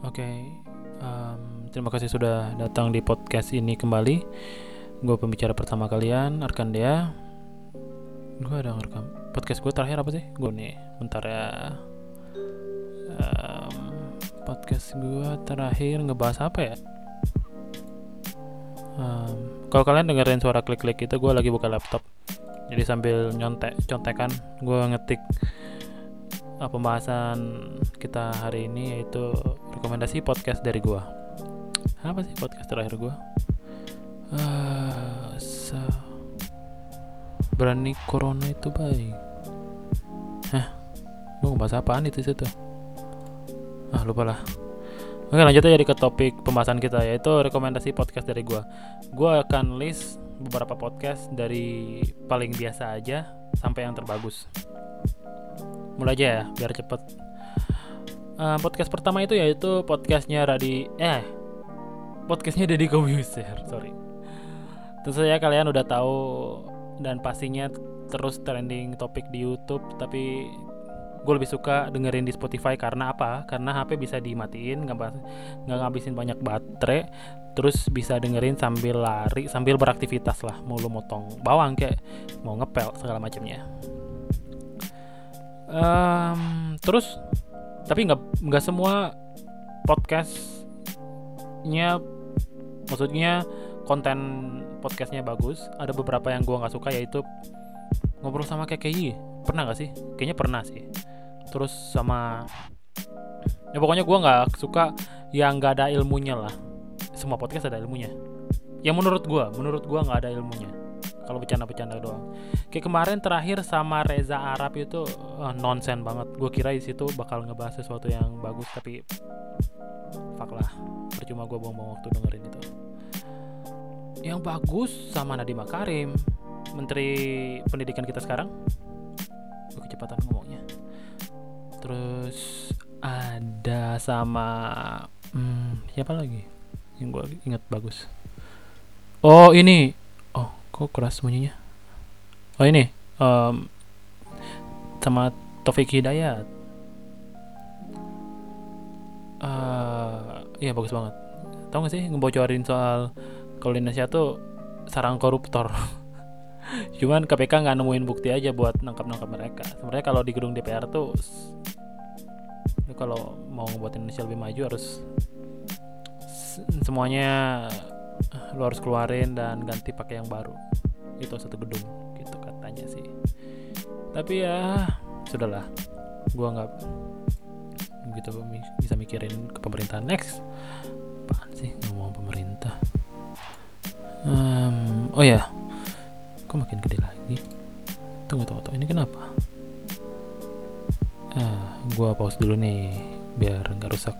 Oke, um, terima kasih sudah datang di podcast ini kembali. Gue pembicara pertama kalian, Arkandea. Gue ada ngerekam podcast gue terakhir apa sih? Gue nih, bentar ya. Um, podcast gue terakhir ngebahas apa ya? Um, kalau kalian dengerin suara klik-klik itu, gue lagi buka laptop. Jadi sambil nyontek, contekan, gue ngetik uh, pembahasan kita hari ini yaitu rekomendasi podcast dari gua. Apa sih podcast terakhir gua? Uh, berani corona itu baik. Hah? Gua ngebahas apaan itu situ? Ah, lupa lah. Oke, lanjut aja ke topik pembahasan kita yaitu rekomendasi podcast dari gua. Gua akan list beberapa podcast dari paling biasa aja sampai yang terbagus mulai aja ya biar cepet uh, podcast pertama itu yaitu podcastnya Radi eh podcastnya Deddy Kobuser sorry. Tentu saja kalian udah tahu dan pastinya terus trending topik di YouTube tapi gue lebih suka dengerin di Spotify. Karena apa? Karena HP bisa dimatiin, nggak nggak ngabisin banyak baterai, terus bisa dengerin sambil lari, sambil beraktivitas lah, mau lu motong bawang kayak mau ngepel segala macamnya. Um, terus tapi nggak nggak semua podcastnya maksudnya konten podcastnya bagus. Ada beberapa yang gue nggak suka yaitu ngobrol sama KKI pernah gak sih? Kayaknya pernah sih. Terus sama ya pokoknya gue nggak suka yang nggak ada ilmunya lah. Semua podcast ada ilmunya. Yang menurut gue menurut gue nggak ada ilmunya kalau bercanda-bercanda doang. Kayak kemarin terakhir sama Reza Arab itu uh, nonsen banget. Gue kira di situ bakal ngebahas sesuatu yang bagus tapi fuck lah. Percuma gue buang-buang waktu dengerin itu. Yang bagus sama Nadiem Makarim Menteri Pendidikan kita sekarang. Gue kecepatan ngomongnya. Terus ada sama hmm, siapa lagi? Yang gue inget bagus. Oh ini kok keras bunyinya? Oh ini um, sama Taufik Hidayat. Uh, iya bagus banget. Tau gak sih ngebocorin soal kalau di Indonesia tuh sarang koruptor? Cuman KPK nggak nemuin bukti aja buat nangkap-nangkap mereka. Sebenarnya kalau di gedung DPR tuh kalau mau ngebuat Indonesia lebih maju harus semuanya lo harus keluarin dan ganti pakai yang baru. Itu satu gedung gitu katanya sih. Tapi ya sudahlah. Gua nggak gitu bisa mikirin ke pemerintah next. Apaan sih ngomong pemerintah? Um, oh ya. Kok makin gede lagi? Tunggu tunggu tunggu. Ini kenapa? Ah gua pause dulu nih biar nggak rusak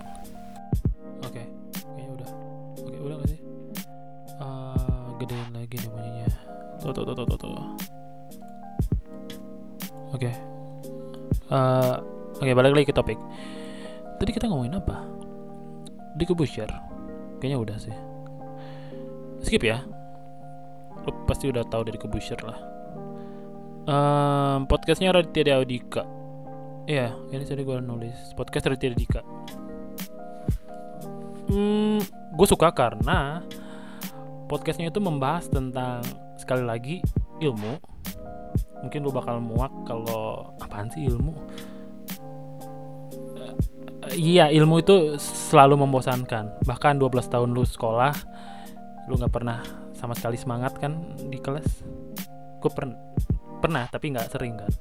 tuh tuh tuh tuh tuh, oke. Okay. uh, oke okay, balik lagi ke topik. Tadi kita ngomongin apa? Di Kubusher kayaknya udah sih. Skip ya. Lu pasti udah tahu dari Kubusher lah. Um, podcastnya Raditya Dika Iya, ini tadi gue nulis. Podcast Raditya Dika. Hmm, gue suka karena podcastnya itu membahas tentang sekali lagi ilmu. Mungkin lu bakal muak kalau apaan sih ilmu? Uh, iya ilmu itu selalu membosankan. Bahkan 12 tahun lu sekolah lu nggak pernah sama sekali semangat kan di kelas? Gue per pernah tapi nggak sering kan?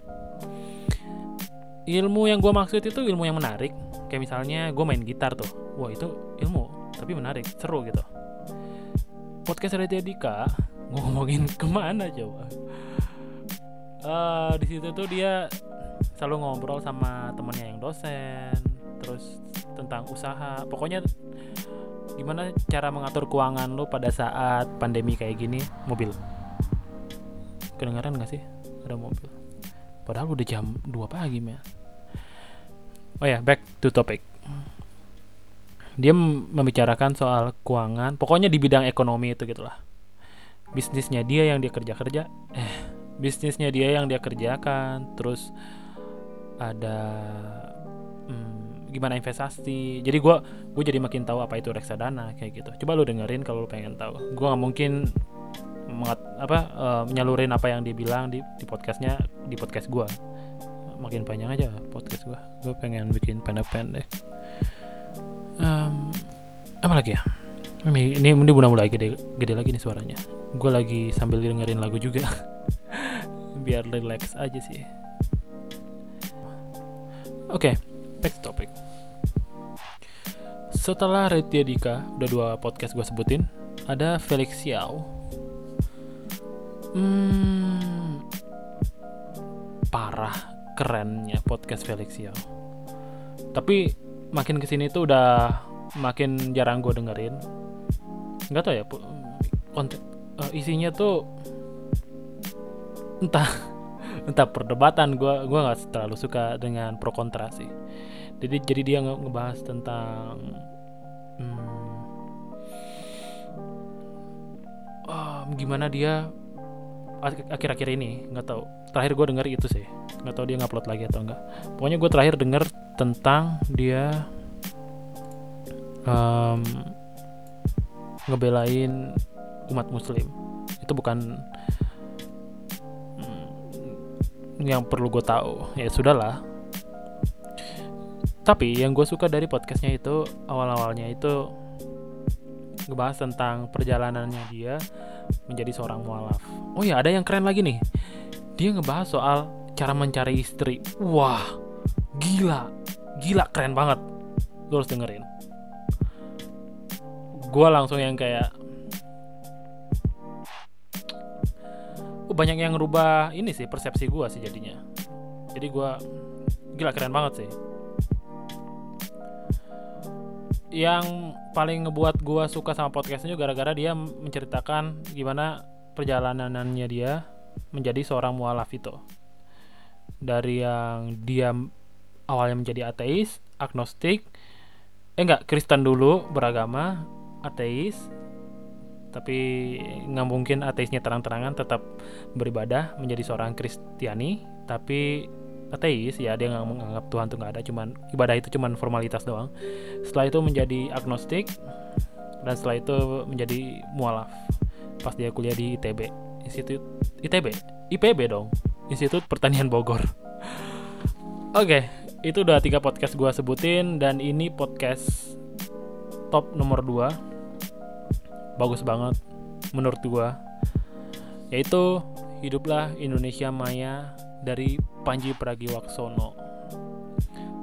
Ilmu yang gue maksud itu ilmu yang menarik. Kayak misalnya gue main gitar tuh. Wah itu ilmu tapi menarik seru gitu. Podcast Raditya Dika ngomongin ke mana coba? Uh, di situ tuh dia selalu ngobrol sama temennya yang dosen terus tentang usaha. Pokoknya gimana cara mengatur keuangan lo pada saat pandemi kayak gini? Mobil. Kedengaran gak sih? Ada mobil. Padahal udah jam 2 pagi men oh ya back to topic. Dia membicarakan soal keuangan pokoknya di bidang ekonomi itu gitulah bisnisnya dia yang dia kerja kerja eh bisnisnya dia yang dia kerjakan. Terus ada hmm, gimana investasi. Jadi gue gue jadi makin tahu apa itu reksadana kayak gitu. Coba lu dengerin kalau lu pengen tahu. Gue nggak mungkin mengat, apa uh, menyalurin apa yang dibilang di di podcastnya di podcast gue makin panjang aja podcast gue gue pengen bikin pendek-pendek. Um, apa lagi ya? Ini ini, ini udah mulai gede gede lagi nih suaranya gue lagi sambil dengerin lagu juga. Biar relax aja sih. Oke okay, back to topic. Setelah Retia Dika udah dua podcast gue sebutin ada Felix Xiao. Hmm, parah kerennya podcast Felix Xiao. Tapi makin ke sini tuh udah makin jarang gue dengerin. Nggak tau ya konten uh, isinya tuh entah entah perdebatan. Gue gue nggak terlalu suka dengan pro kontra sih. Jadi jadi dia nge ngebahas tentang hmm, oh, gimana dia akhir-akhir ini nggak tahu. Terakhir gue denger itu sih. Nggak tahu dia ngupload lagi atau enggak pokoknya gue terakhir denger tentang dia um, ngebelain umat muslim. Itu bukan mm, yang perlu gue tahu. Ya sudahlah. Tapi yang gue suka dari podcastnya itu awal-awalnya itu ngebahas tentang perjalanannya dia menjadi seorang mualaf. Oh ya ada yang keren lagi nih. Dia ngebahas soal cara mencari istri. Wah gila. Gila keren banget. Lu harus dengerin. Gue langsung yang kayak banyak yang ngerubah ini sih persepsi gue sih jadinya. Jadi gue gila keren banget sih. Yang paling ngebuat gue suka sama podcastnya gara-gara dia menceritakan gimana perjalanannya dia menjadi seorang mualaf itu dari yang dia awalnya menjadi ateis, agnostik, eh enggak Kristen dulu beragama, ateis, tapi nggak mungkin ateisnya terang-terangan tetap beribadah menjadi seorang Kristiani, tapi ateis ya dia nggak menganggap Tuhan tuh nggak ada cuman ibadah itu cuman formalitas doang. Setelah itu menjadi agnostik dan setelah itu menjadi mualaf. Pas dia kuliah di ITB Institut ITB IPB dong. Institut Pertanian Bogor. Oke okay, itu udah tiga podcast gue sebutin dan ini podcast top nomor 2 bagus banget menurut gue yaitu hiduplah Indonesia Maya dari Panji Pragiwaksono.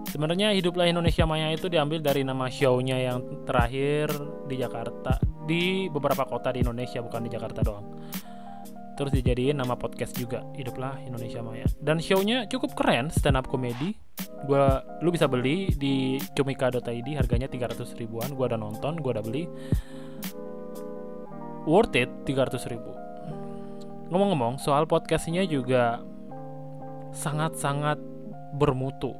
Sebenarnya Hiduplah Indonesia Maya itu diambil dari nama show-nya yang terakhir di Jakarta, di beberapa kota di Indonesia bukan di Jakarta doang. Terus dijadiin nama podcast juga, Hiduplah Indonesia Maya. Dan show-nya cukup keren, stand up comedy. Gua lu bisa beli di cumika.id harganya 300 ribuan. Gua udah nonton, gua udah beli. Worth it 300 ribu. Ngomong-ngomong, soal podcastnya juga sangat-sangat bermutu.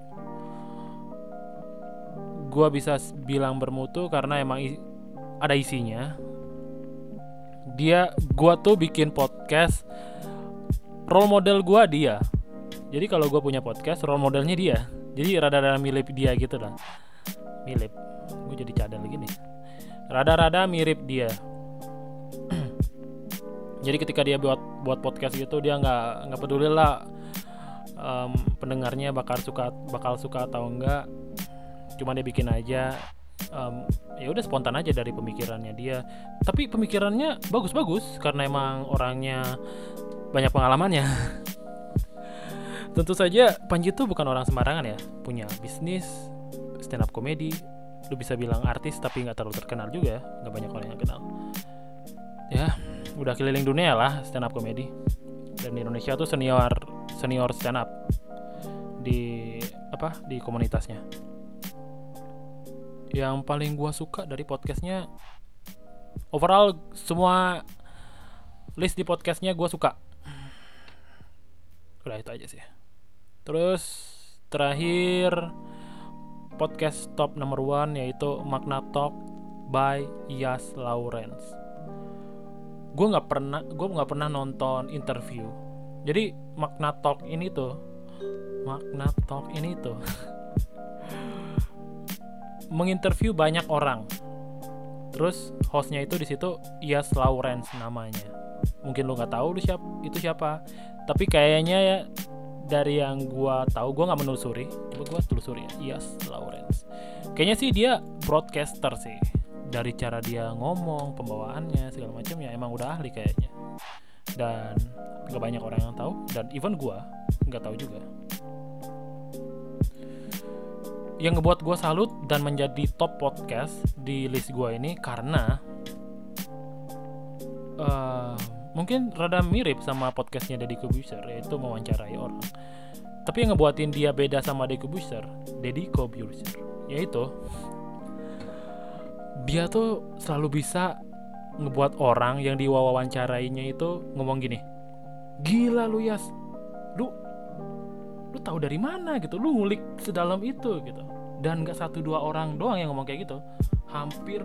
Gua bisa bilang bermutu karena emang ada isinya. Dia, gua tuh bikin podcast. Role model gua dia. Jadi kalau gua punya podcast, role modelnya dia. Jadi rada-rada mirip dia gitu lah. Mirip. Gue jadi cadel lagi nih. Rada-rada mirip dia. jadi ketika dia buat buat podcast gitu dia nggak nggak peduli lah um, pendengarnya bakal suka bakal suka atau enggak. Cuma dia bikin aja um, ya udah spontan aja dari pemikirannya dia. Tapi pemikirannya bagus-bagus karena emang orangnya banyak pengalamannya. Tentu saja Panji itu bukan orang sembarangan ya. Punya bisnis stand up comedy. Lu bisa bilang artis tapi nggak terlalu terkenal juga nggak banyak orang yang kenal ya udah keliling dunia lah stand up comedy dan di Indonesia tuh senior senior stand up di apa di komunitasnya. Yang paling gua suka dari podcastnya overall semua list di podcastnya gua suka. Udah itu aja sih. Terus terakhir podcast top number one yaitu Magna Talk by Yas Lawrence gue nggak pernah gue nggak pernah nonton interview. Jadi makna talk ini tuh makna talk ini tuh menginterview banyak orang. Terus hostnya itu di situ Yas Lawrence namanya. Mungkin lu nggak tahu lu siap itu siapa. Tapi kayaknya ya dari yang gua tahu gua nggak menelusuri coba gua telusuri ya Yas Lawrence. Kayaknya sih dia broadcaster sih dari cara dia ngomong pembawaannya segala macam ya emang udah ahli kayaknya. Dan nggak banyak orang yang tahu dan even gua nggak tahu juga. Yang ngebuat gue salut dan menjadi top podcast di list gue ini karena uh, mungkin rada mirip sama podcastnya Deddy Kobuser yaitu mewawancarai orang. Tapi yang ngebuatin dia beda sama Deddy Kobuser Deddy Kobuser yaitu dia tuh selalu bisa ngebuat orang yang diwawancarainya itu ngomong gini gila lu Yas. Lu lu tahu dari mana gitu? Lu ngulik sedalam itu gitu. Dan nggak satu dua orang doang yang ngomong kayak gitu. Hampir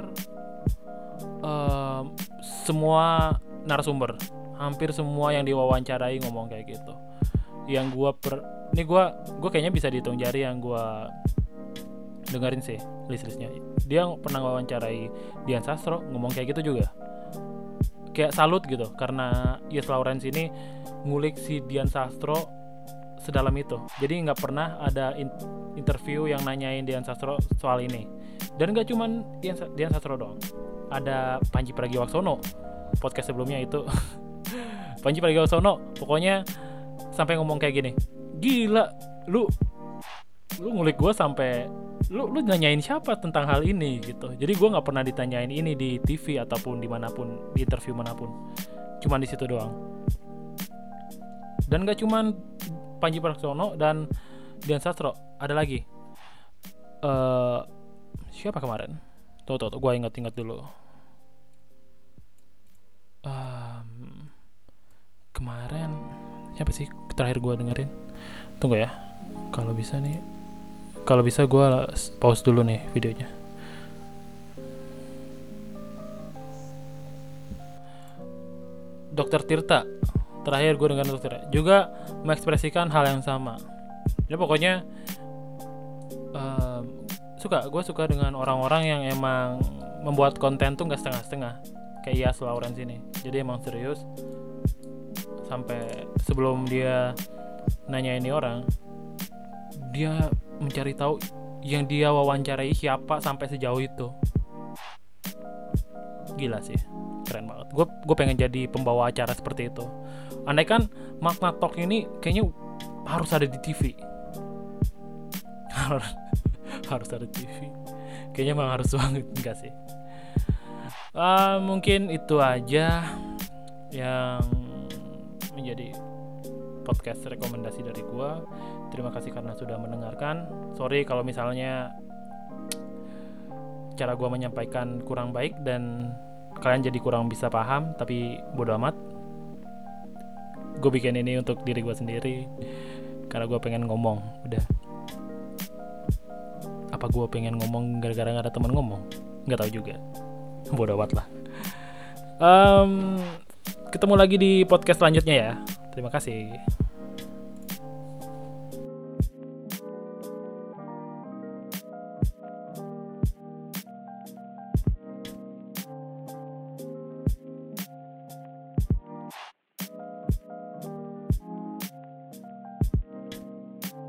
uh, semua narasumber hampir semua yang diwawancarai ngomong kayak gitu. Yang gua per ini gua gua kayaknya bisa dihitung jari yang gua dengerin sih list-listnya. Dia pernah wawancarai Dian Sastro ngomong kayak gitu juga. Kayak salut gitu karena Yes Lawrence ini ngulik si Dian Sastro sedalam itu. Jadi nggak pernah ada in interview yang nanyain Dian Sastro soal ini. Dan nggak cuman Dian, Dian Sastro doang. Ada Panji Pragiwaksono podcast sebelumnya itu. Panji Pragiwaksono pokoknya sampai ngomong kayak gini gila lu lu ngulik gue sampai lu lu nanyain siapa tentang hal ini gitu. Jadi gue nggak pernah ditanyain ini di TV ataupun di mana pun di interview mana pun. Cuman di situ doang. Dan gak cuman Panji Pragiwaksono dan Dian Sastro ada lagi. Uh, siapa kemarin? Tuh tuh, tuh gue inget-inget dulu. Um, kemarin siapa sih terakhir gue dengerin? Tunggu ya kalau bisa nih kalau bisa gue pause dulu nih videonya. Dokter Tirta terakhir gue dengan dokter. Juga mengekspresikan hal yang sama. Ya pokoknya um, suka gue suka dengan orang-orang yang emang membuat konten tuh nggak setengah-setengah. Kayak Yas Lawrence ini. Jadi emang serius. Sampai sebelum dia nanya ini orang dia mencari tahu yang dia wawancarai siapa sampai sejauh itu. Gila sih keren banget. Gue gue pengen jadi pembawa acara seperti itu. Andai kan makna talk ini kayaknya harus ada di TV harus ada TV kayaknya emang harus banget enggak sih? Uh, mungkin itu aja yang menjadi podcast rekomendasi dari gua terima kasih karena sudah mendengarkan. Sorry kalau misalnya cara gua menyampaikan kurang baik dan kalian jadi kurang bisa paham tapi bodo amat. Gue bikin ini untuk diri gue sendiri karena gue pengen ngomong udah. Apa gue pengen ngomong gara-gara gak ada teman ngomong? Nggak tahu juga. Bodoh amat lah. Um, ketemu lagi di podcast selanjutnya ya. Terima kasih